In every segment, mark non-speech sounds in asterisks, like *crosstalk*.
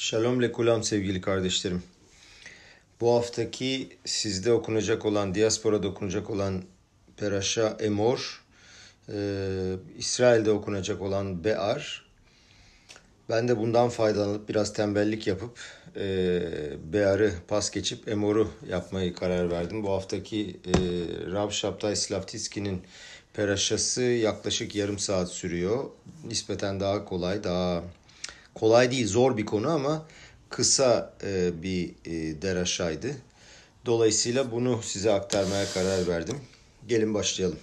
Shalom lekulam sevgili kardeşlerim. Bu haftaki sizde okunacak olan, diasporada okunacak olan Peraşa Emor, e, İsrail'de okunacak olan Be'ar. Ben de bundan faydalanıp biraz tembellik yapıp e, Be'ar'ı pas geçip Emor'u yapmayı karar verdim. Bu haftaki e, Rav Şaptay Slavtitski'nin Peraşası yaklaşık yarım saat sürüyor. Nispeten daha kolay, daha kolay değil zor bir konu ama kısa e, bir e, deraşaydı. Dolayısıyla bunu size aktarmaya karar verdim. Gelin başlayalım.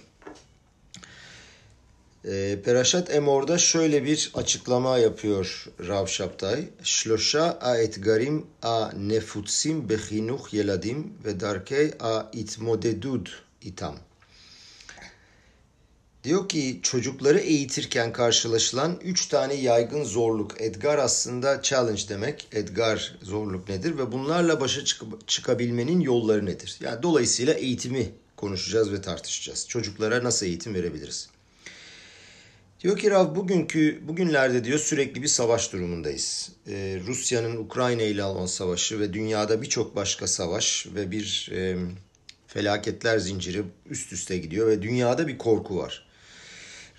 E, Peraşat Emor'da şöyle bir açıklama yapıyor Rav Şaptay. Şloşa a etgarim a nefutsim bechinuch yeladim ve darkey a itmodedud itam. Diyor ki çocukları eğitirken karşılaşılan üç tane yaygın zorluk. Edgar aslında challenge demek. Edgar zorluk nedir ve bunlarla başa çık- çıkabilmenin yolları nedir? Yani dolayısıyla eğitimi konuşacağız ve tartışacağız. Çocuklara nasıl eğitim verebiliriz? Diyor ki Rav bugünkü bugünlerde diyor sürekli bir savaş durumundayız. Ee, Rusya'nın Ukrayna ile olan savaşı ve dünyada birçok başka savaş ve bir e, felaketler zinciri üst üste gidiyor ve dünyada bir korku var.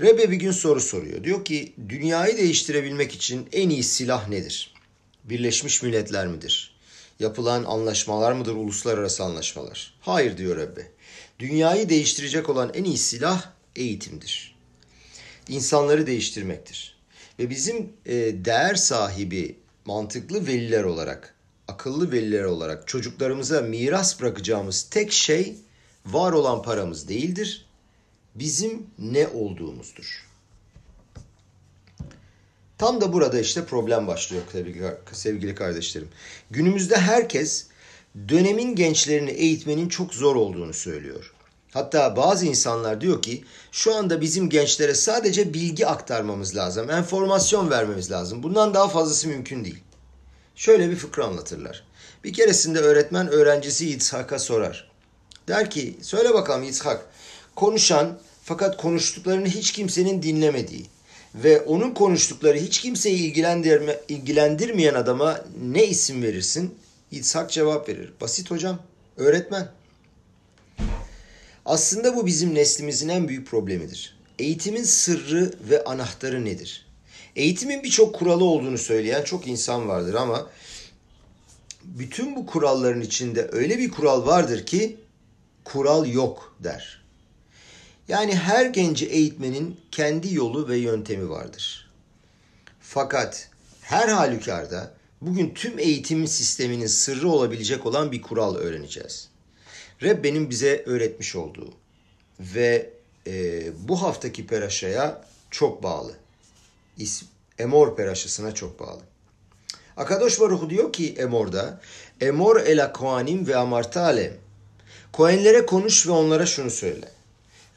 Rebe bir gün soru soruyor. Diyor ki dünyayı değiştirebilmek için en iyi silah nedir? Birleşmiş Milletler midir? Yapılan anlaşmalar mıdır, uluslararası anlaşmalar? Hayır diyor Rebbe. Dünyayı değiştirecek olan en iyi silah eğitimdir. İnsanları değiştirmektir. Ve bizim e, değer sahibi, mantıklı veliler olarak, akıllı veliler olarak çocuklarımıza miras bırakacağımız tek şey var olan paramız değildir bizim ne olduğumuzdur. Tam da burada işte problem başlıyor sevgili kardeşlerim. Günümüzde herkes dönemin gençlerini eğitmenin çok zor olduğunu söylüyor. Hatta bazı insanlar diyor ki şu anda bizim gençlere sadece bilgi aktarmamız lazım, enformasyon vermemiz lazım. Bundan daha fazlası mümkün değil. Şöyle bir fıkra anlatırlar. Bir keresinde öğretmen öğrencisi İshak'a sorar. Der ki söyle bakalım İshak konuşan fakat konuştuklarını hiç kimsenin dinlemediği ve onun konuştukları hiç kimseyi ilgilendirme, ilgilendirmeyen adama ne isim verirsin? İshak cevap verir. Basit hocam, öğretmen. Aslında bu bizim neslimizin en büyük problemidir. Eğitimin sırrı ve anahtarı nedir? Eğitimin birçok kuralı olduğunu söyleyen çok insan vardır ama bütün bu kuralların içinde öyle bir kural vardır ki kural yok der. Yani her genci eğitmenin kendi yolu ve yöntemi vardır. Fakat her halükarda bugün tüm eğitim sisteminin sırrı olabilecek olan bir kural öğreneceğiz. Rebbe'nin bize öğretmiş olduğu ve e, bu haftaki peraşaya çok bağlı. İsm, Emor peraşasına çok bağlı. Akadosh Baruch diyor ki Emor'da Emor ela koanim ve amartalem Kohenlere konuş ve onlara şunu söyle.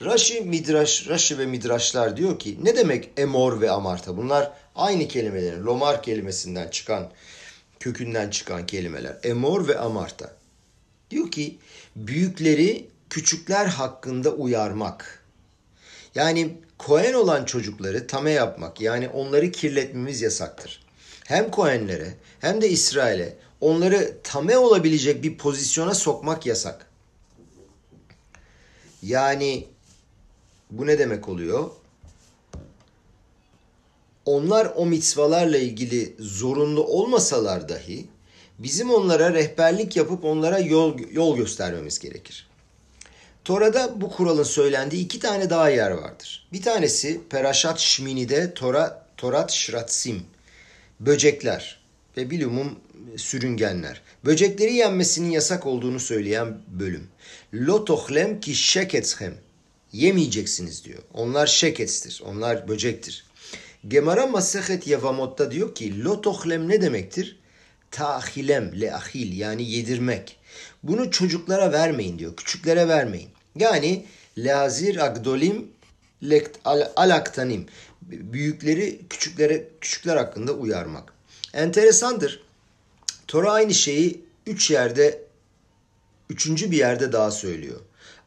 Rashi Midrash, Rashi ve Midrashlar diyor ki ne demek emor ve amarta? Bunlar aynı kelimelerin lomar kelimesinden çıkan kökünden çıkan kelimeler. Emor ve amarta. Diyor ki büyükleri küçükler hakkında uyarmak. Yani Kohen olan çocukları tame yapmak yani onları kirletmemiz yasaktır. Hem Kohenlere hem de İsrail'e onları tame olabilecek bir pozisyona sokmak yasak. Yani bu ne demek oluyor? Onlar o mitzvalarla ilgili zorunlu olmasalar dahi bizim onlara rehberlik yapıp onlara yol, yol göstermemiz gerekir. Tora'da bu kuralın söylendiği iki tane daha yer vardır. Bir tanesi Perashat Şmini'de Tora, Torat Şratsim, böcekler ve bilumum sürüngenler. Böcekleri yenmesinin yasak olduğunu söyleyen bölüm. Lotohlem ki şekethem yemeyeceksiniz diyor. Onlar şeketstir, onlar böcektir. Gemara Masehet Yevamot'ta diyor ki lotohlem ne demektir? Tahilem, leahil yani yedirmek. Bunu çocuklara vermeyin diyor, küçüklere vermeyin. Yani lazir agdolim alaktanim. Büyükleri küçüklere küçükler hakkında uyarmak. Enteresandır. Tora aynı şeyi üç yerde, üçüncü bir yerde daha söylüyor.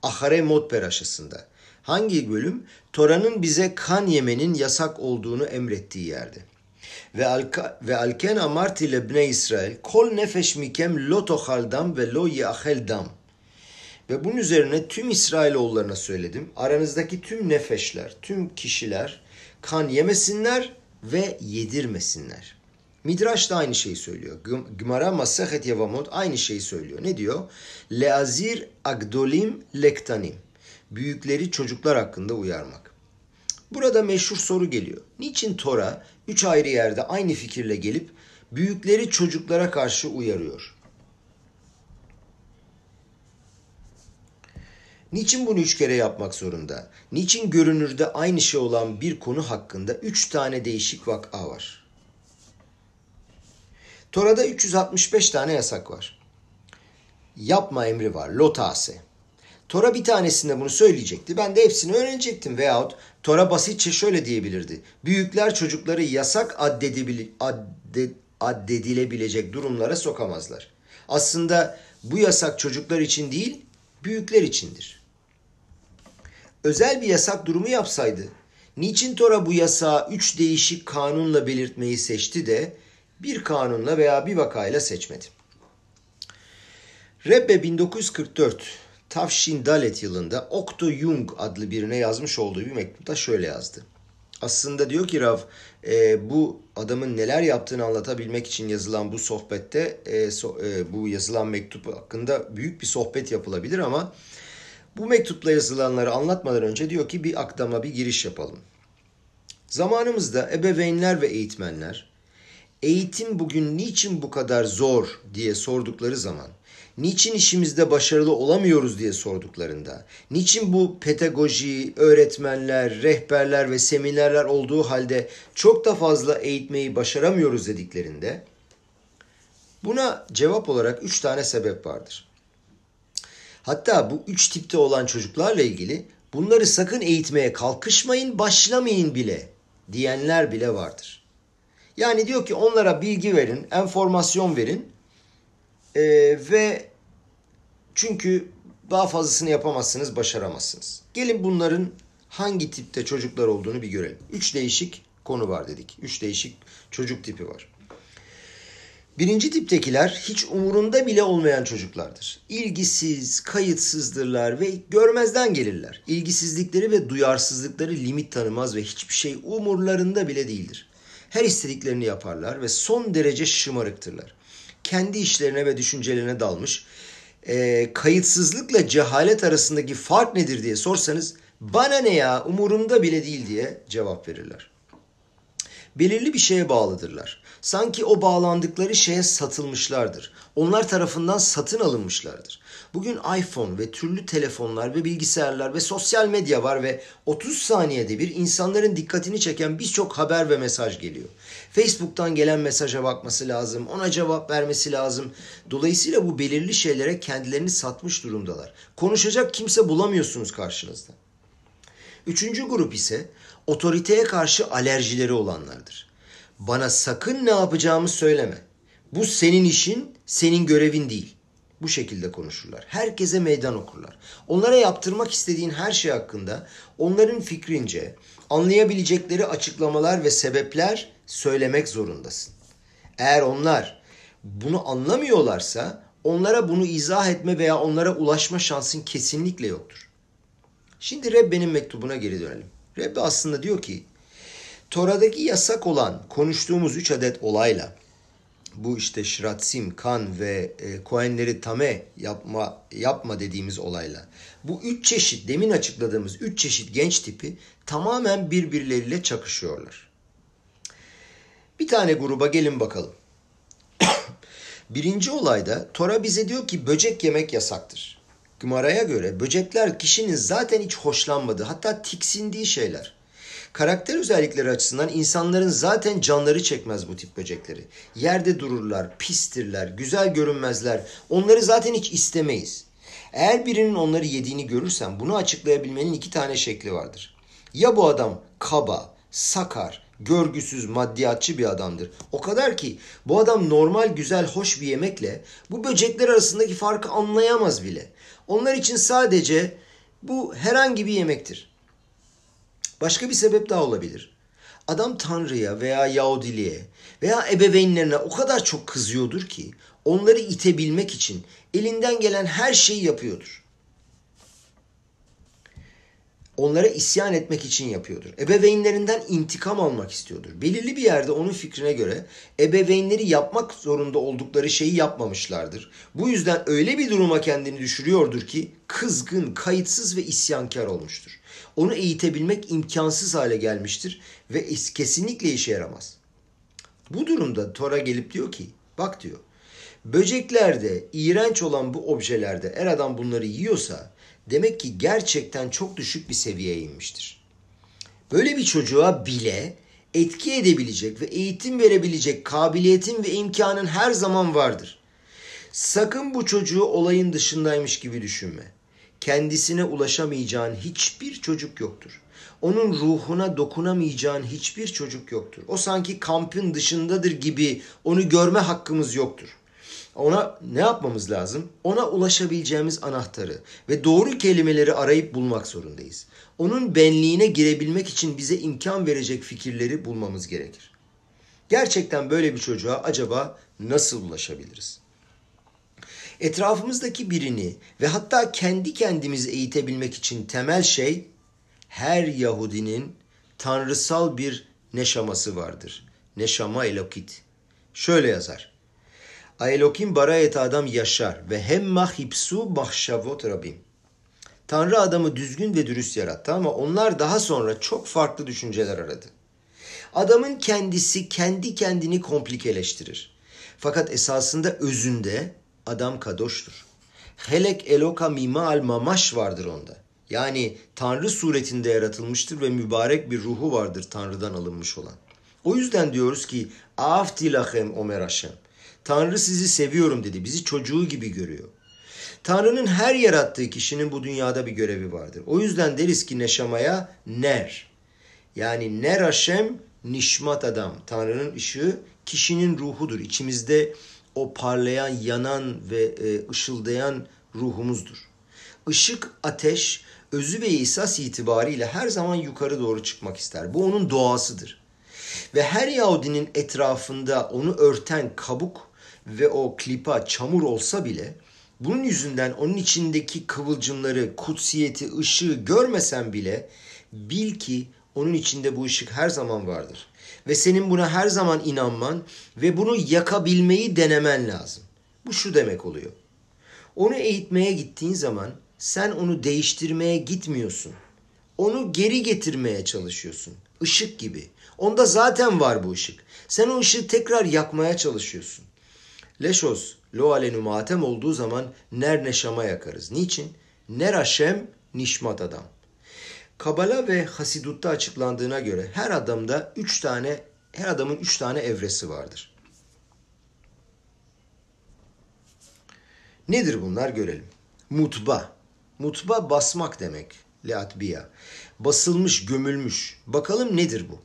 Ahare Mod Peraşası'nda. Hangi bölüm? Tora'nın bize kan yemenin yasak olduğunu emrettiği yerde. Ve alka, ve alken amarti lebne İsrail kol nefeş mikem lo tohal dam ve lo yahel dam. Ve bunun üzerine tüm İsrailoğullarına söyledim. Aranızdaki tüm nefeşler, tüm kişiler kan yemesinler ve yedirmesinler. Midrash da aynı şeyi söylüyor. Gmara Masehet Yevamot aynı şeyi söylüyor. Ne diyor? Leazir agdolim lektanim. Büyükleri çocuklar hakkında uyarmak. Burada meşhur soru geliyor. Niçin Tora üç ayrı yerde aynı fikirle gelip büyükleri çocuklara karşı uyarıyor? Niçin bunu üç kere yapmak zorunda? Niçin görünürde aynı şey olan bir konu hakkında üç tane değişik vaka var? Tora'da 365 tane yasak var. Yapma emri var. Lotase. Tora bir tanesinde bunu söyleyecekti. Ben de hepsini öğrenecektim. Veyahut Tora basitçe şöyle diyebilirdi. Büyükler çocukları yasak addedebil adde addedilebilecek durumlara sokamazlar. Aslında bu yasak çocuklar için değil, büyükler içindir. Özel bir yasak durumu yapsaydı, niçin Tora bu yasağı üç değişik kanunla belirtmeyi seçti de bir kanunla veya bir vakayla seçmedi? Rebbe 1944 Tavşin Dalet yılında Okto Jung adlı birine yazmış olduğu bir mektupta şöyle yazdı. Aslında diyor ki Rav e, bu adamın neler yaptığını anlatabilmek için yazılan bu sohbette e, so, e, bu yazılan mektup hakkında büyük bir sohbet yapılabilir ama bu mektupla yazılanları anlatmadan önce diyor ki bir akdama bir giriş yapalım. Zamanımızda ebeveynler ve eğitmenler eğitim bugün niçin bu kadar zor diye sordukları zaman niçin işimizde başarılı olamıyoruz diye sorduklarında, niçin bu pedagoji, öğretmenler, rehberler ve seminerler olduğu halde çok da fazla eğitmeyi başaramıyoruz dediklerinde, buna cevap olarak üç tane sebep vardır. Hatta bu üç tipte olan çocuklarla ilgili bunları sakın eğitmeye kalkışmayın, başlamayın bile diyenler bile vardır. Yani diyor ki onlara bilgi verin, enformasyon verin ee, ve çünkü daha fazlasını yapamazsınız, başaramazsınız. Gelin bunların hangi tipte çocuklar olduğunu bir görelim. Üç değişik konu var dedik. Üç değişik çocuk tipi var. Birinci tiptekiler hiç umurunda bile olmayan çocuklardır. İlgisiz, kayıtsızdırlar ve görmezden gelirler. İlgisizlikleri ve duyarsızlıkları limit tanımaz ve hiçbir şey umurlarında bile değildir. Her istediklerini yaparlar ve son derece şımarıktırlar. Kendi işlerine ve düşüncelerine dalmış, e, kayıtsızlıkla cehalet arasındaki fark nedir diye sorsanız bana ne ya umurumda bile değil diye cevap verirler. Belirli bir şeye bağlıdırlar. Sanki o bağlandıkları şeye satılmışlardır. Onlar tarafından satın alınmışlardır. Bugün iPhone ve türlü telefonlar ve bilgisayarlar ve sosyal medya var ve 30 saniyede bir insanların dikkatini çeken birçok haber ve mesaj geliyor. Facebook'tan gelen mesaja bakması lazım, ona cevap vermesi lazım. Dolayısıyla bu belirli şeylere kendilerini satmış durumdalar. Konuşacak kimse bulamıyorsunuz karşınızda. Üçüncü grup ise otoriteye karşı alerjileri olanlardır. Bana sakın ne yapacağımı söyleme. Bu senin işin, senin görevin değil. Bu şekilde konuşurlar. Herkese meydan okurlar. Onlara yaptırmak istediğin her şey hakkında onların fikrince anlayabilecekleri açıklamalar ve sebepler söylemek zorundasın. Eğer onlar bunu anlamıyorlarsa onlara bunu izah etme veya onlara ulaşma şansın kesinlikle yoktur. Şimdi Rebbe'nin mektubuna geri dönelim. Rebbe aslında diyor ki Tora'daki yasak olan konuştuğumuz üç adet olayla bu işte şiratsim, kan ve e, koenleri tame yapma yapma dediğimiz olayla bu üç çeşit demin açıkladığımız üç çeşit genç tipi tamamen birbirleriyle çakışıyorlar. Bir tane gruba gelin bakalım. *coughs* Birinci olayda Tora bize diyor ki böcek yemek yasaktır. Gımara'ya göre böcekler kişinin zaten hiç hoşlanmadığı hatta tiksindiği şeyler. Karakter özellikleri açısından insanların zaten canları çekmez bu tip böcekleri. Yerde dururlar, pistirler, güzel görünmezler. Onları zaten hiç istemeyiz. Eğer birinin onları yediğini görürsen bunu açıklayabilmenin iki tane şekli vardır. Ya bu adam kaba, sakar, görgüsüz, maddiyatçı bir adamdır. O kadar ki bu adam normal, güzel, hoş bir yemekle bu böcekler arasındaki farkı anlayamaz bile. Onlar için sadece bu herhangi bir yemektir. Başka bir sebep daha olabilir. Adam Tanrı'ya veya Yahudiliğe veya ebeveynlerine o kadar çok kızıyordur ki onları itebilmek için elinden gelen her şeyi yapıyordur. Onlara isyan etmek için yapıyordur. Ebeveynlerinden intikam almak istiyordur. Belirli bir yerde onun fikrine göre ebeveynleri yapmak zorunda oldukları şeyi yapmamışlardır. Bu yüzden öyle bir duruma kendini düşürüyordur ki kızgın, kayıtsız ve isyankar olmuştur. Onu eğitebilmek imkansız hale gelmiştir ve kesinlikle işe yaramaz. Bu durumda Tora gelip diyor ki, bak diyor, böceklerde, iğrenç olan bu objelerde eğer adam bunları yiyorsa demek ki gerçekten çok düşük bir seviyeye inmiştir. Böyle bir çocuğa bile etki edebilecek ve eğitim verebilecek kabiliyetin ve imkanın her zaman vardır. Sakın bu çocuğu olayın dışındaymış gibi düşünme. Kendisine ulaşamayacağın hiçbir çocuk yoktur. Onun ruhuna dokunamayacağın hiçbir çocuk yoktur. O sanki kampın dışındadır gibi onu görme hakkımız yoktur. Ona ne yapmamız lazım? Ona ulaşabileceğimiz anahtarı ve doğru kelimeleri arayıp bulmak zorundayız. Onun benliğine girebilmek için bize imkan verecek fikirleri bulmamız gerekir. Gerçekten böyle bir çocuğa acaba nasıl ulaşabiliriz? Etrafımızdaki birini ve hatta kendi kendimizi eğitebilmek için temel şey her Yahudinin tanrısal bir neşaması vardır. Neşama elokit. Şöyle yazar. Aelokim bara et adam yaşar ve hemma hipsu mahşavot rabim. Tanrı adamı düzgün ve dürüst yarattı ama onlar daha sonra çok farklı düşünceler aradı. Adamın kendisi kendi kendini komplikeleştirir. Fakat esasında özünde adam kadoştur. Helek eloka mimal mamaş vardır onda. Yani Tanrı suretinde yaratılmıştır ve mübarek bir ruhu vardır Tanrı'dan alınmış olan. O yüzden diyoruz ki aftilahem omer Hashem. Tanrı sizi seviyorum dedi. Bizi çocuğu gibi görüyor. Tanrı'nın her yarattığı kişinin bu dünyada bir görevi vardır. O yüzden deriz ki neşamaya ner. Yani ner Hashem nişmat adam. Tanrı'nın ışığı kişinin ruhudur. İçimizde o parlayan, yanan ve e, ışıldayan ruhumuzdur. Işık, ateş, özü ve esas itibariyle her zaman yukarı doğru çıkmak ister. Bu onun doğasıdır. Ve her Yahudinin etrafında onu örten kabuk ve o klipa çamur olsa bile bunun yüzünden onun içindeki kıvılcımları, kutsiyeti, ışığı görmesen bile bil ki onun içinde bu ışık her zaman vardır. Ve senin buna her zaman inanman ve bunu yakabilmeyi denemen lazım. Bu şu demek oluyor. Onu eğitmeye gittiğin zaman sen onu değiştirmeye gitmiyorsun. Onu geri getirmeye çalışıyorsun. Işık gibi. Onda zaten var bu ışık. Sen o ışığı tekrar yakmaya çalışıyorsun. Leşos lo alenu matem olduğu zaman ner neşama yakarız. Niçin? Ner Hashem nişmat adam. Kabala ve Hasidut'ta açıklandığına göre her adamda üç tane, her adamın üç tane evresi vardır. Nedir bunlar görelim. Mutba. Mutba basmak demek. Leatbiya. Basılmış, gömülmüş. Bakalım nedir bu?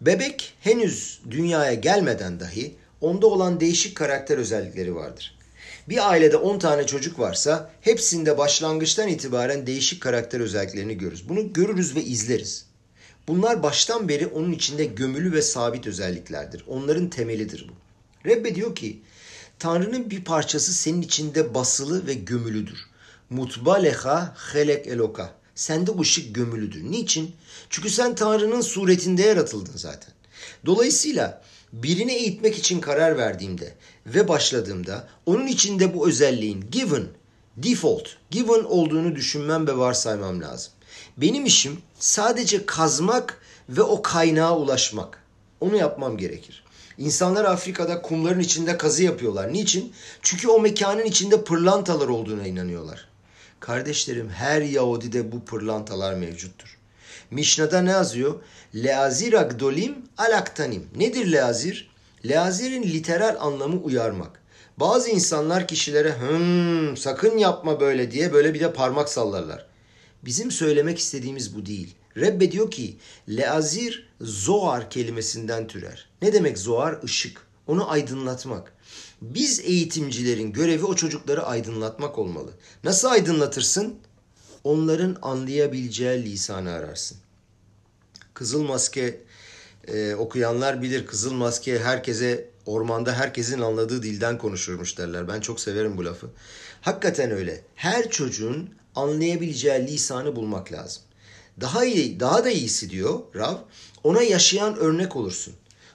Bebek henüz dünyaya gelmeden dahi onda olan değişik karakter özellikleri vardır. Bir ailede 10 tane çocuk varsa hepsinde başlangıçtan itibaren değişik karakter özelliklerini görürüz. Bunu görürüz ve izleriz. Bunlar baştan beri onun içinde gömülü ve sabit özelliklerdir. Onların temelidir bu. Rebbe diyor ki Tanrı'nın bir parçası senin içinde basılı ve gömülüdür. Mutbaleha helek eloka. Sende ışık gömülüdür. Niçin? Çünkü sen Tanrı'nın suretinde yaratıldın zaten. Dolayısıyla birini eğitmek için karar verdiğimde ve başladığımda onun içinde bu özelliğin given, default, given olduğunu düşünmem ve varsaymam lazım. Benim işim sadece kazmak ve o kaynağa ulaşmak. Onu yapmam gerekir. İnsanlar Afrika'da kumların içinde kazı yapıyorlar. Niçin? Çünkü o mekanın içinde pırlantalar olduğuna inanıyorlar. Kardeşlerim her Yahudi'de bu pırlantalar mevcuttur. Mishna'da ne yazıyor? Leazir agdolim alaktanim. Nedir leazir? Leazir'in literal anlamı uyarmak. Bazı insanlar kişilere hım sakın yapma böyle diye böyle bir de parmak sallarlar. Bizim söylemek istediğimiz bu değil. Rebbe diyor ki leazir zoar kelimesinden türer. Ne demek zoar? Işık. Onu aydınlatmak. Biz eğitimcilerin görevi o çocukları aydınlatmak olmalı. Nasıl aydınlatırsın? Onların anlayabileceği lisanı ararsın. Kızıl Maske Ee, okuyanlar bilir Kızıl Maske herkese ormanda herkesin anladığı dilden konuşurmuş derler. Ben çok severim bu lafı. Hakikaten öyle. Her çocuğun anlayabileceği lisanı bulmak lazım. Daha iyi, daha da iyisi diyor Rav. Ona yaşayan örnek olursun.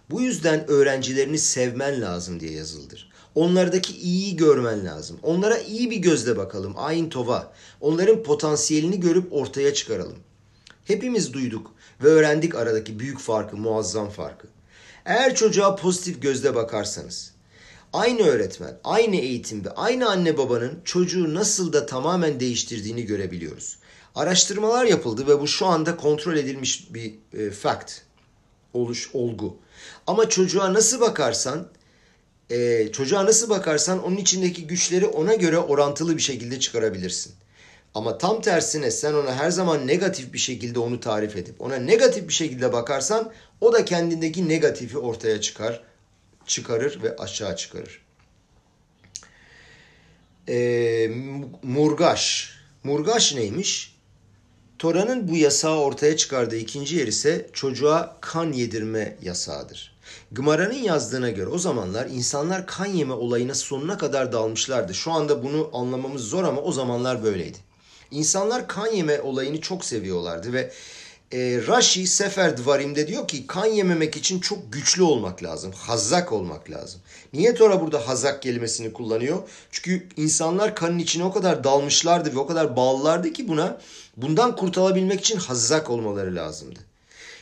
Bu yüzden öğrencilerini sevmen lazım diye yazıldır. Onlardaki iyiyi görmen lazım. Onlara iyi bir gözle bakalım. Ayin tova. Onların potansiyelini görüp ortaya çıkaralım. Hepimiz duyduk ve öğrendik aradaki büyük farkı, muazzam farkı. Eğer çocuğa pozitif gözle bakarsanız, aynı öğretmen, aynı eğitim ve aynı anne babanın çocuğu nasıl da tamamen değiştirdiğini görebiliyoruz. Araştırmalar yapıldı ve bu şu anda kontrol edilmiş bir e, fact, oluş, olgu. Ama çocuğa nasıl bakarsan, e, çocuğa nasıl bakarsan onun içindeki güçleri ona göre orantılı bir şekilde çıkarabilirsin. Ama tam tersine sen ona her zaman negatif bir şekilde onu tarif edip ona negatif bir şekilde bakarsan o da kendindeki negatifi ortaya çıkar, çıkarır ve aşağı çıkarır. Ee, murgaş. Murgaş neymiş? Tora'nın bu yasağı ortaya çıkardığı ikinci yer ise çocuğa kan yedirme yasağıdır. Gımara'nın yazdığına göre o zamanlar insanlar kan yeme olayına sonuna kadar dalmışlardı. Şu anda bunu anlamamız zor ama o zamanlar böyleydi. İnsanlar kan yeme olayını çok seviyorlardı ve e, Rashi Sefer Dvarim'de diyor ki kan yememek için çok güçlü olmak lazım. Hazak olmak lazım. Niye Tora burada hazak kelimesini kullanıyor? Çünkü insanlar kanın içine o kadar dalmışlardı ve o kadar bağlılardı ki buna bundan kurtulabilmek için hazak olmaları lazımdı.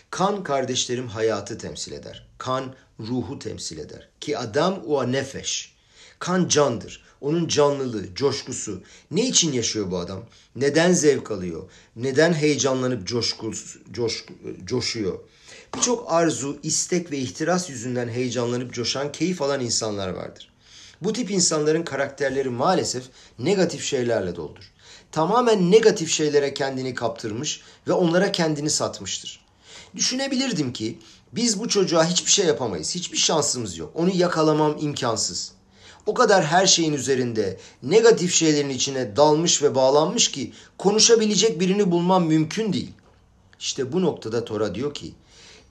Kan kardeşlerim hayatı temsil eder. Kan ruhu temsil eder. Ki adam o nefeş. Kan candır. Onun canlılığı, coşkusu. Ne için yaşıyor bu adam? Neden zevk alıyor? Neden heyecanlanıp coşku, coş, coşuyor? Birçok arzu, istek ve ihtiras yüzünden heyecanlanıp coşan, keyif alan insanlar vardır. Bu tip insanların karakterleri maalesef negatif şeylerle doldur. Tamamen negatif şeylere kendini kaptırmış ve onlara kendini satmıştır. Düşünebilirdim ki biz bu çocuğa hiçbir şey yapamayız. Hiçbir şansımız yok. Onu yakalamam imkansız o kadar her şeyin üzerinde negatif şeylerin içine dalmış ve bağlanmış ki konuşabilecek birini bulmam mümkün değil. İşte bu noktada Tora diyor ki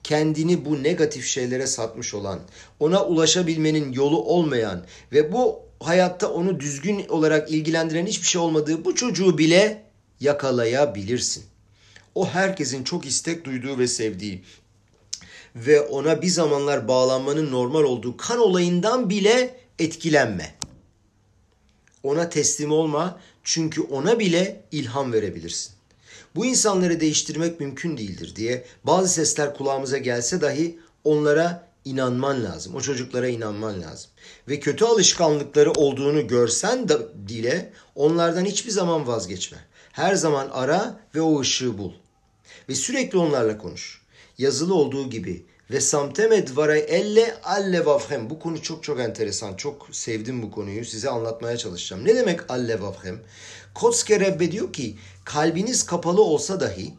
kendini bu negatif şeylere satmış olan, ona ulaşabilmenin yolu olmayan ve bu hayatta onu düzgün olarak ilgilendiren hiçbir şey olmadığı bu çocuğu bile yakalayabilirsin. O herkesin çok istek duyduğu ve sevdiği ve ona bir zamanlar bağlanmanın normal olduğu kan olayından bile etkilenme. Ona teslim olma çünkü ona bile ilham verebilirsin. Bu insanları değiştirmek mümkün değildir diye bazı sesler kulağımıza gelse dahi onlara inanman lazım. O çocuklara inanman lazım. Ve kötü alışkanlıkları olduğunu görsen de dile onlardan hiçbir zaman vazgeçme. Her zaman ara ve o ışığı bul. Ve sürekli onlarla konuş. Yazılı olduğu gibi ve samteme dvaray elle alle vavhem. Bu konu çok çok enteresan. Çok sevdim bu konuyu. Size anlatmaya çalışacağım. Ne demek alle vavhem? Kotske Rebbe diyor ki kalbiniz kapalı olsa dahi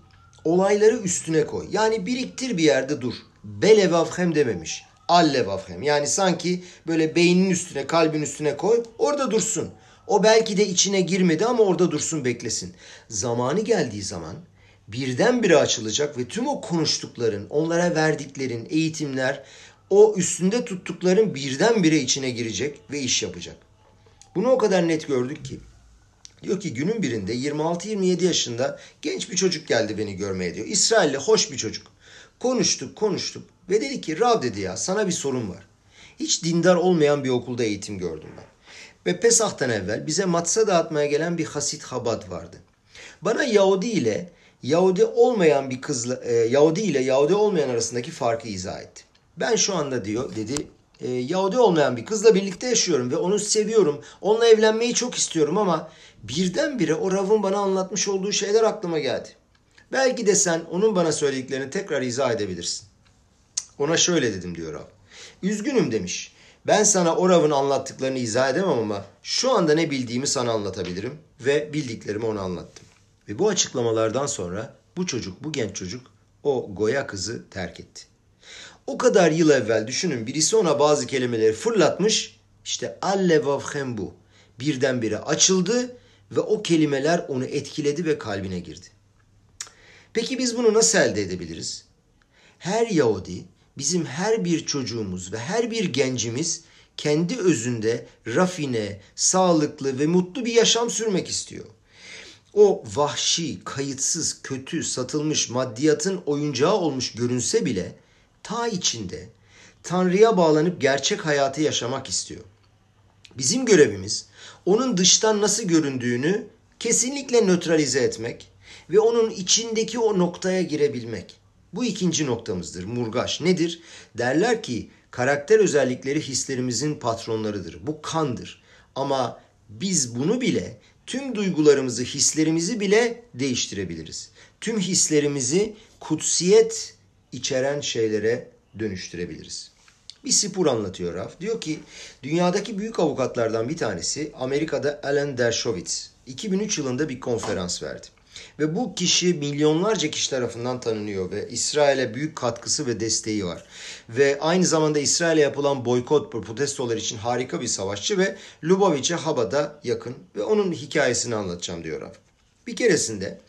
olayları üstüne koy. Yani biriktir bir yerde dur. Bele vavhem dememiş. Alle vavhem. Yani sanki böyle beynin üstüne, kalbin üstüne koy. Orada dursun. O belki de içine girmedi ama orada dursun beklesin. Zamanı geldiği zaman birdenbire açılacak ve tüm o konuştukların, onlara verdiklerin, eğitimler, o üstünde tuttukların birdenbire içine girecek ve iş yapacak. Bunu o kadar net gördük ki. Diyor ki günün birinde 26-27 yaşında genç bir çocuk geldi beni görmeye diyor. İsrailli hoş bir çocuk. Konuştuk konuştuk ve dedi ki Rav dedi ya sana bir sorun var. Hiç dindar olmayan bir okulda eğitim gördüm ben. Ve Pesah'tan evvel bize matsa dağıtmaya gelen bir Hasit Habad vardı. Bana Yahudi ile Yahudi olmayan bir kızla e, Yahudi ile Yahudi olmayan arasındaki farkı izah etti. Ben şu anda diyor dedi e, Yahudi olmayan bir kızla birlikte yaşıyorum ve onu seviyorum. Onunla evlenmeyi çok istiyorum ama birdenbire o Rav'ın bana anlatmış olduğu şeyler aklıma geldi. Belki de sen onun bana söylediklerini tekrar izah edebilirsin. Ona şöyle dedim diyor Rav. Üzgünüm demiş. Ben sana o Rav'ın anlattıklarını izah edemem ama şu anda ne bildiğimi sana anlatabilirim ve bildiklerimi ona anlattım. Ve bu açıklamalardan sonra bu çocuk, bu genç çocuk o Goya kızı terk etti. O kadar yıl evvel düşünün birisi ona bazı kelimeleri fırlatmış. İşte allevavhem bu. Birdenbire açıldı ve o kelimeler onu etkiledi ve kalbine girdi. Peki biz bunu nasıl elde edebiliriz? Her Yahudi bizim her bir çocuğumuz ve her bir gencimiz kendi özünde rafine, sağlıklı ve mutlu bir yaşam sürmek istiyor. O vahşi, kayıtsız, kötü, satılmış maddiyatın oyuncağı olmuş görünse bile ta içinde Tanrı'ya bağlanıp gerçek hayatı yaşamak istiyor. Bizim görevimiz onun dıştan nasıl göründüğünü kesinlikle nötralize etmek ve onun içindeki o noktaya girebilmek. Bu ikinci noktamızdır. Murgaş nedir? Derler ki karakter özellikleri hislerimizin patronlarıdır. Bu kandır. Ama biz bunu bile tüm duygularımızı, hislerimizi bile değiştirebiliriz. Tüm hislerimizi kutsiyet içeren şeylere dönüştürebiliriz. Bir spor anlatıyor Raf. Diyor ki dünyadaki büyük avukatlardan bir tanesi Amerika'da Alan Dershowitz 2003 yılında bir konferans verdi. Ve bu kişi milyonlarca kişi tarafından tanınıyor ve İsrail'e büyük katkısı ve desteği var. Ve aynı zamanda İsrail'e yapılan boykot protestolar için harika bir savaşçı ve Lubavitch'e Haba'da yakın ve onun hikayesini anlatacağım diyor Raf. Bir keresinde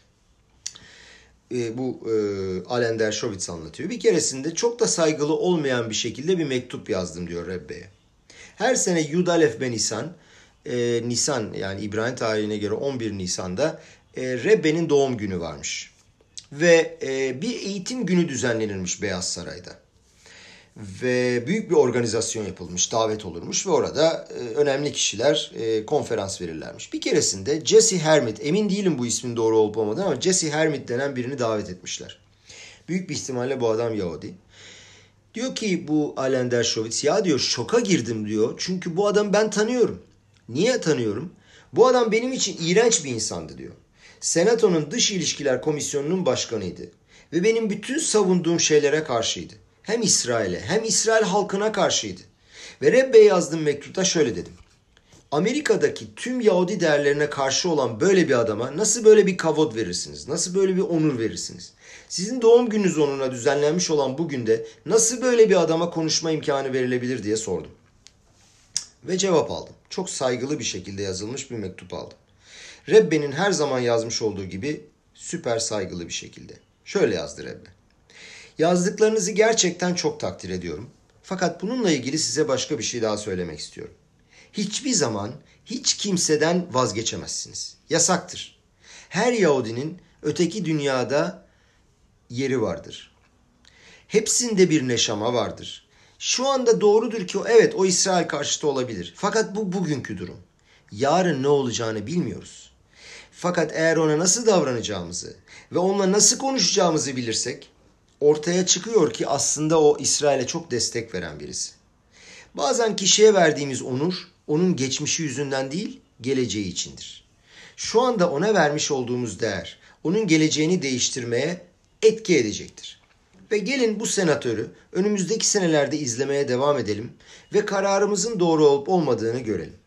e, bu e, Alain Dershowitz anlatıyor. Bir keresinde çok da saygılı olmayan bir şekilde bir mektup yazdım diyor Rebbe'ye. Her sene Yudalef ben Nisan, e, Nisan yani İbrahim tarihine göre 11 Nisan'da e, Rebbe'nin doğum günü varmış. Ve e, bir eğitim günü düzenlenirmiş Beyaz Saray'da ve büyük bir organizasyon yapılmış, davet olurmuş ve orada e, önemli kişiler e, konferans verirlermiş. Bir keresinde Jesse Hermit, emin değilim bu ismin doğru olup olmadığını ama Jesse Hermit denen birini davet etmişler. Büyük bir ihtimalle bu adam Yahudi. Diyor ki bu Alain Dershowitz ya diyor şoka girdim diyor. Çünkü bu adamı ben tanıyorum. Niye tanıyorum? Bu adam benim için iğrenç bir insandı diyor. Senato'nun Dış İlişkiler Komisyonu'nun başkanıydı. Ve benim bütün savunduğum şeylere karşıydı. Hem İsrail'e hem İsrail halkına karşıydı. Ve Rebbe'ye yazdığım mektupta şöyle dedim. Amerika'daki tüm Yahudi değerlerine karşı olan böyle bir adama nasıl böyle bir kavod verirsiniz? Nasıl böyle bir onur verirsiniz? Sizin doğum gününüz onuna düzenlenmiş olan bu günde nasıl böyle bir adama konuşma imkanı verilebilir diye sordum. Ve cevap aldım. Çok saygılı bir şekilde yazılmış bir mektup aldım. Rebbe'nin her zaman yazmış olduğu gibi süper saygılı bir şekilde. Şöyle yazdı Rebbe. Yazdıklarınızı gerçekten çok takdir ediyorum. Fakat bununla ilgili size başka bir şey daha söylemek istiyorum. Hiçbir zaman hiç kimseden vazgeçemezsiniz. Yasaktır. Her Yahudinin öteki dünyada yeri vardır. Hepsinde bir neşama vardır. Şu anda doğrudur ki evet o İsrail karşıtı olabilir. Fakat bu bugünkü durum. Yarın ne olacağını bilmiyoruz. Fakat eğer ona nasıl davranacağımızı ve onunla nasıl konuşacağımızı bilirsek ortaya çıkıyor ki aslında o İsrail'e çok destek veren birisi. Bazen kişiye verdiğimiz onur onun geçmişi yüzünden değil, geleceği içindir. Şu anda ona vermiş olduğumuz değer onun geleceğini değiştirmeye etki edecektir. Ve gelin bu senatörü önümüzdeki senelerde izlemeye devam edelim ve kararımızın doğru olup olmadığını görelim.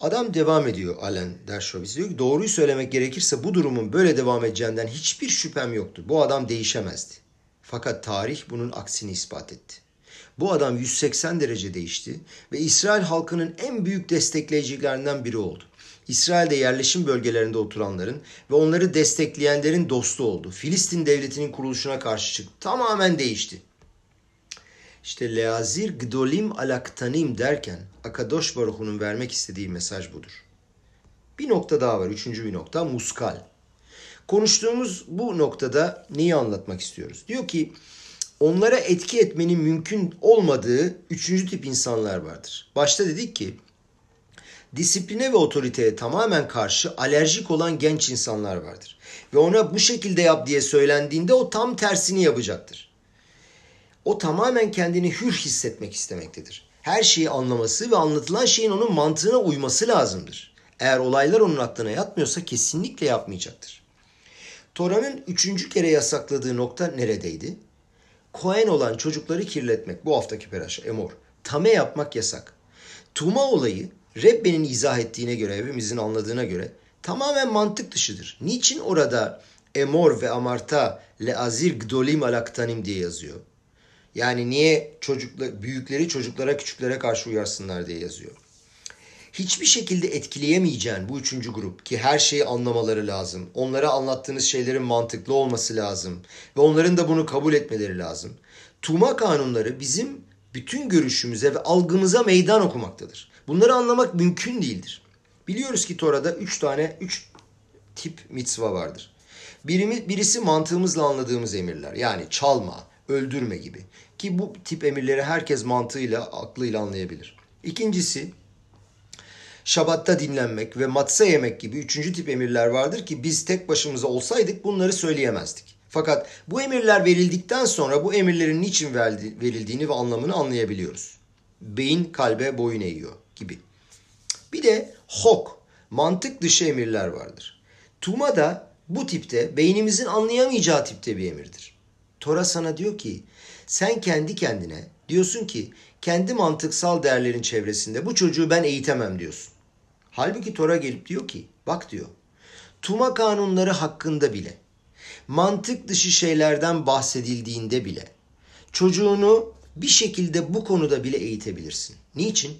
Adam devam ediyor Alan Dershowitz. Diyor ki doğruyu söylemek gerekirse bu durumun böyle devam edeceğinden hiçbir şüphem yoktu. Bu adam değişemezdi. Fakat tarih bunun aksini ispat etti. Bu adam 180 derece değişti ve İsrail halkının en büyük destekleyicilerinden biri oldu. İsrail'de yerleşim bölgelerinde oturanların ve onları destekleyenlerin dostu oldu. Filistin devletinin kuruluşuna karşı çıktı. Tamamen değişti. İşte leazir gdolim alaktanim derken Akadosh Baruhu'nun vermek istediği mesaj budur. Bir nokta daha var. Üçüncü bir nokta muskal. Konuştuğumuz bu noktada neyi anlatmak istiyoruz? Diyor ki onlara etki etmenin mümkün olmadığı üçüncü tip insanlar vardır. Başta dedik ki disipline ve otoriteye tamamen karşı alerjik olan genç insanlar vardır. Ve ona bu şekilde yap diye söylendiğinde o tam tersini yapacaktır. O tamamen kendini hür hissetmek istemektedir. Her şeyi anlaması ve anlatılan şeyin onun mantığına uyması lazımdır. Eğer olaylar onun aklına yatmıyorsa kesinlikle yapmayacaktır. Tora'nın üçüncü kere yasakladığı nokta neredeydi? Kohen olan çocukları kirletmek. Bu haftaki peraşa, emor. Tame yapmak yasak. Tuma olayı Rebbe'nin izah ettiğine göre, hepimizin anladığına göre tamamen mantık dışıdır. Niçin orada emor ve amarta le azir gdolim alaktanim diye yazıyor? Yani niye çocukla, büyükleri çocuklara küçüklere karşı uyarsınlar diye yazıyor. Hiçbir şekilde etkileyemeyeceğin bu üçüncü grup ki her şeyi anlamaları lazım. Onlara anlattığınız şeylerin mantıklı olması lazım. Ve onların da bunu kabul etmeleri lazım. Tuma kanunları bizim bütün görüşümüze ve algımıza meydan okumaktadır. Bunları anlamak mümkün değildir. Biliyoruz ki Tora'da üç tane, üç tip mitzva vardır. Birimi, birisi mantığımızla anladığımız emirler. Yani çalma, öldürme gibi. Ki bu tip emirleri herkes mantığıyla, aklıyla anlayabilir. İkincisi Şabatta dinlenmek ve matsa yemek gibi üçüncü tip emirler vardır ki biz tek başımıza olsaydık bunları söyleyemezdik. Fakat bu emirler verildikten sonra bu emirlerin niçin verildiğini ve anlamını anlayabiliyoruz. Beyin kalbe boyun eğiyor gibi. Bir de hok, mantık dışı emirler vardır. Tuma da bu tipte beynimizin anlayamayacağı tipte bir emirdir. Tora sana diyor ki sen kendi kendine diyorsun ki kendi mantıksal değerlerin çevresinde bu çocuğu ben eğitemem diyorsun. Halbuki Tora gelip diyor ki bak diyor Tuma kanunları hakkında bile mantık dışı şeylerden bahsedildiğinde bile çocuğunu bir şekilde bu konuda bile eğitebilirsin. Niçin?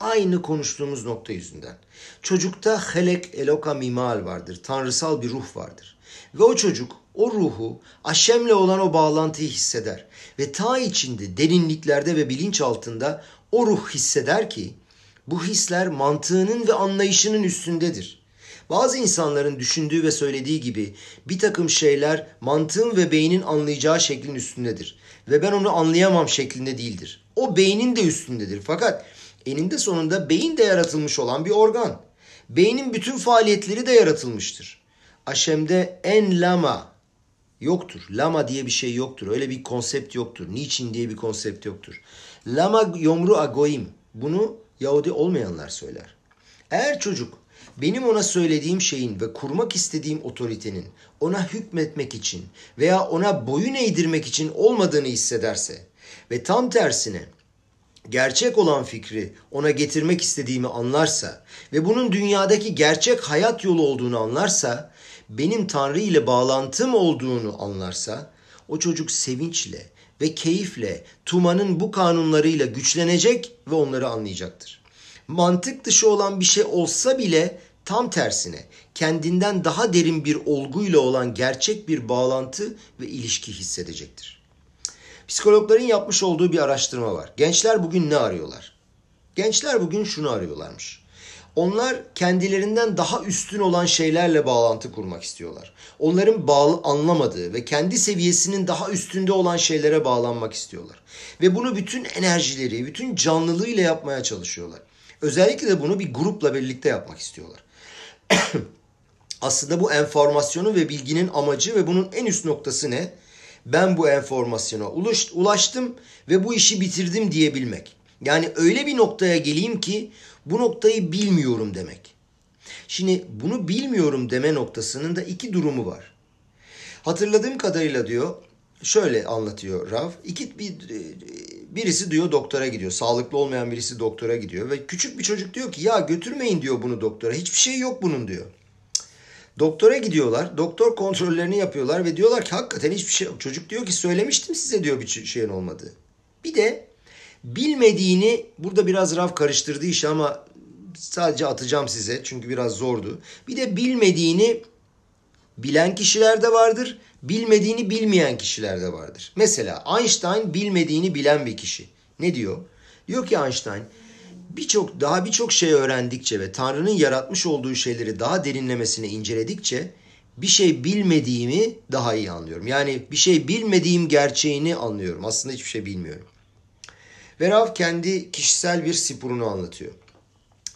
Aynı konuştuğumuz nokta yüzünden. Çocukta helek eloka mimal vardır. Tanrısal bir ruh vardır. Ve o çocuk o ruhu Aşem'le olan o bağlantıyı hisseder. Ve ta içinde derinliklerde ve bilinç altında o ruh hisseder ki bu hisler mantığının ve anlayışının üstündedir. Bazı insanların düşündüğü ve söylediği gibi bir takım şeyler mantığın ve beynin anlayacağı şeklin üstündedir. Ve ben onu anlayamam şeklinde değildir. O beynin de üstündedir. Fakat eninde sonunda beyin de yaratılmış olan bir organ. Beynin bütün faaliyetleri de yaratılmıştır. Aşem'de en lama yoktur. Lama diye bir şey yoktur. Öyle bir konsept yoktur. Niçin diye bir konsept yoktur. Lama yomru agoim. Bunu Yahudi olmayanlar söyler. Eğer çocuk benim ona söylediğim şeyin ve kurmak istediğim otoritenin ona hükmetmek için veya ona boyun eğdirmek için olmadığını hissederse ve tam tersine gerçek olan fikri ona getirmek istediğimi anlarsa ve bunun dünyadaki gerçek hayat yolu olduğunu anlarsa, benim Tanrı ile bağlantım olduğunu anlarsa, o çocuk sevinçle ve keyifle Tuma'nın bu kanunlarıyla güçlenecek ve onları anlayacaktır. Mantık dışı olan bir şey olsa bile tam tersine kendinden daha derin bir olguyla olan gerçek bir bağlantı ve ilişki hissedecektir. Psikologların yapmış olduğu bir araştırma var. Gençler bugün ne arıyorlar? Gençler bugün şunu arıyorlarmış. Onlar kendilerinden daha üstün olan şeylerle bağlantı kurmak istiyorlar. Onların bağlı anlamadığı ve kendi seviyesinin daha üstünde olan şeylere bağlanmak istiyorlar. Ve bunu bütün enerjileri, bütün canlılığıyla yapmaya çalışıyorlar. Özellikle de bunu bir grupla birlikte yapmak istiyorlar. *coughs* Aslında bu enformasyonun ve bilginin amacı ve bunun en üst noktası ne? Ben bu enformasyona ulaştım ve bu işi bitirdim diyebilmek. Yani öyle bir noktaya geleyim ki bu noktayı bilmiyorum demek. Şimdi bunu bilmiyorum deme noktasının da iki durumu var. Hatırladığım kadarıyla diyor, şöyle anlatıyor Rav. İki bir birisi diyor doktora gidiyor. Sağlıklı olmayan birisi doktora gidiyor ve küçük bir çocuk diyor ki ya götürmeyin diyor bunu doktora. Hiçbir şey yok bunun diyor. Doktora gidiyorlar. Doktor kontrollerini yapıyorlar ve diyorlar ki hakikaten hiçbir şey yok. Çocuk diyor ki söylemiştim size diyor bir şeyin olmadığı. Bir de bilmediğini burada biraz raf karıştırdı işi ama sadece atacağım size çünkü biraz zordu. Bir de bilmediğini bilen kişiler de vardır, bilmediğini bilmeyen kişiler de vardır. Mesela Einstein bilmediğini bilen bir kişi. Ne diyor? Diyor ki Einstein, birçok daha birçok şey öğrendikçe ve Tanrı'nın yaratmış olduğu şeyleri daha derinlemesine inceledikçe bir şey bilmediğimi daha iyi anlıyorum. Yani bir şey bilmediğim gerçeğini anlıyorum. Aslında hiçbir şey bilmiyorum. Ve Rav kendi kişisel bir sipurunu anlatıyor.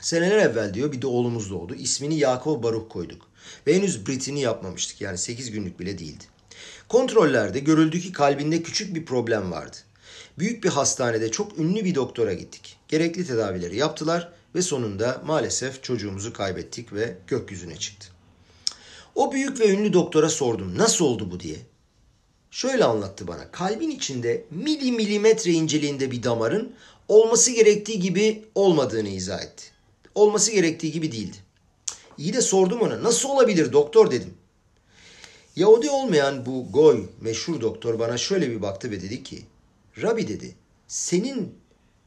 Seneler evvel diyor bir de oğlumuz doğdu. İsmini Yakov Baruch koyduk. Ve henüz Brit'ini yapmamıştık. Yani 8 günlük bile değildi. Kontrollerde görüldü ki kalbinde küçük bir problem vardı. Büyük bir hastanede çok ünlü bir doktora gittik. Gerekli tedavileri yaptılar ve sonunda maalesef çocuğumuzu kaybettik ve gökyüzüne çıktı. O büyük ve ünlü doktora sordum nasıl oldu bu diye. Şöyle anlattı bana. Kalbin içinde mili milimetre inceliğinde bir damarın olması gerektiği gibi olmadığını izah etti. Olması gerektiği gibi değildi. İyi de sordum ona nasıl olabilir doktor dedim. Yahudi olmayan bu Goy meşhur doktor bana şöyle bir baktı ve dedi ki Rabbi dedi senin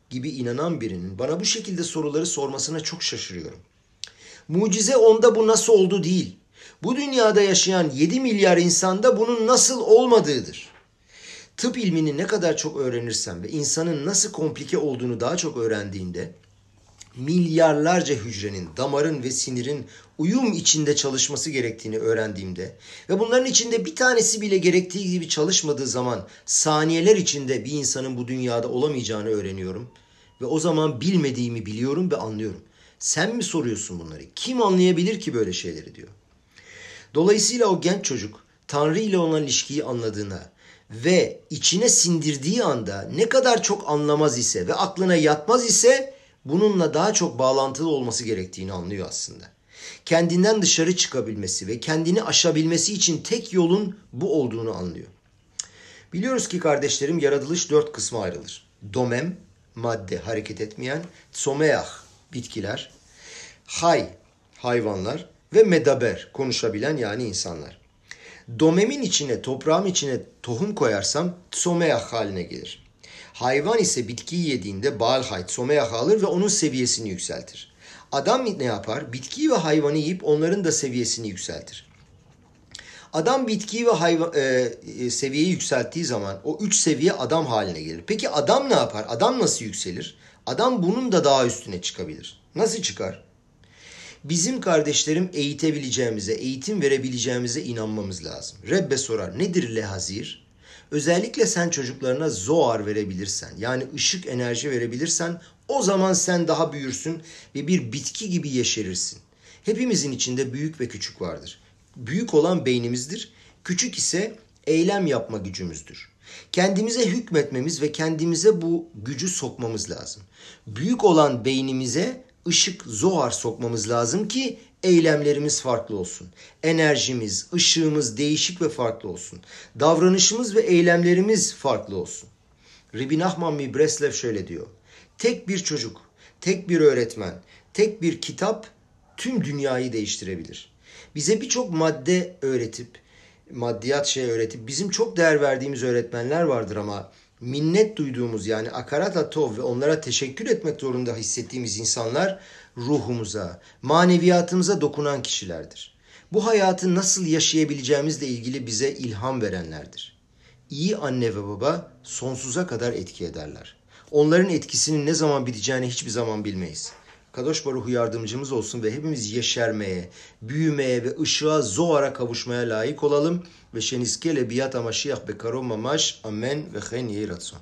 gibi inanan birinin bana bu şekilde soruları sormasına çok şaşırıyorum. Mucize onda bu nasıl oldu değil. Bu dünyada yaşayan 7 milyar insanda bunun nasıl olmadığıdır. tıp ilmini ne kadar çok öğrenirsen ve insanın nasıl komplike olduğunu daha çok öğrendiğinde milyarlarca hücrenin, damarın ve sinirin uyum içinde çalışması gerektiğini öğrendiğimde ve bunların içinde bir tanesi bile gerektiği gibi çalışmadığı zaman saniyeler içinde bir insanın bu dünyada olamayacağını öğreniyorum. Ve o zaman bilmediğimi biliyorum ve anlıyorum. Sen mi soruyorsun bunları? Kim anlayabilir ki böyle şeyleri diyor. Dolayısıyla o genç çocuk Tanrı ile olan ilişkiyi anladığına ve içine sindirdiği anda ne kadar çok anlamaz ise ve aklına yatmaz ise bununla daha çok bağlantılı olması gerektiğini anlıyor aslında. Kendinden dışarı çıkabilmesi ve kendini aşabilmesi için tek yolun bu olduğunu anlıyor. Biliyoruz ki kardeşlerim yaratılış dört kısma ayrılır. Domem, madde, hareket etmeyen, tsomeah, bitkiler, hay, hayvanlar ve medaber, konuşabilen yani insanlar. Domemin içine, toprağın içine tohum koyarsam tsomeah haline gelir. Hayvan ise bitkiyi yediğinde balhay, tsomeah alır ve onun seviyesini yükseltir. Adam ne yapar? Bitkiyi ve hayvanı yiyip onların da seviyesini yükseltir. Adam bitkiyi ve hayvan, e, e, seviyeyi yükselttiği zaman o üç seviye adam haline gelir. Peki adam ne yapar? Adam nasıl yükselir? Adam bunun da daha üstüne çıkabilir. Nasıl çıkar? Bizim kardeşlerim eğitebileceğimize, eğitim verebileceğimize inanmamız lazım. Rebbe sorar nedir lehazir? Özellikle sen çocuklarına zoar verebilirsen, yani ışık enerji verebilirsen o zaman sen daha büyürsün ve bir bitki gibi yeşerirsin. Hepimizin içinde büyük ve küçük vardır. Büyük olan beynimizdir, küçük ise eylem yapma gücümüzdür. Kendimize hükmetmemiz ve kendimize bu gücü sokmamız lazım. Büyük olan beynimize ışık, zohar sokmamız lazım ki eylemlerimiz farklı olsun. Enerjimiz, ışığımız değişik ve farklı olsun. Davranışımız ve eylemlerimiz farklı olsun. Rabbi Nachman mi Breslev şöyle diyor. Tek bir çocuk, tek bir öğretmen, tek bir kitap tüm dünyayı değiştirebilir. Bize birçok madde öğretip, maddiyat şey öğretip bizim çok değer verdiğimiz öğretmenler vardır ama minnet duyduğumuz yani akarat atov ve onlara teşekkür etmek zorunda hissettiğimiz insanlar ruhumuza, maneviyatımıza dokunan kişilerdir. Bu hayatı nasıl yaşayabileceğimizle ilgili bize ilham verenlerdir. İyi anne ve baba sonsuza kadar etki ederler. Onların etkisinin ne zaman biteceğini hiçbir zaman bilmeyiz. Kadosh Baruhu yardımcımız olsun ve hepimiz yeşermeye, büyümeye ve ışığa zoara kavuşmaya layık olalım. Ve şeniskele biyat amaşiyah be karom mamaş amen ve chen yehi ratson.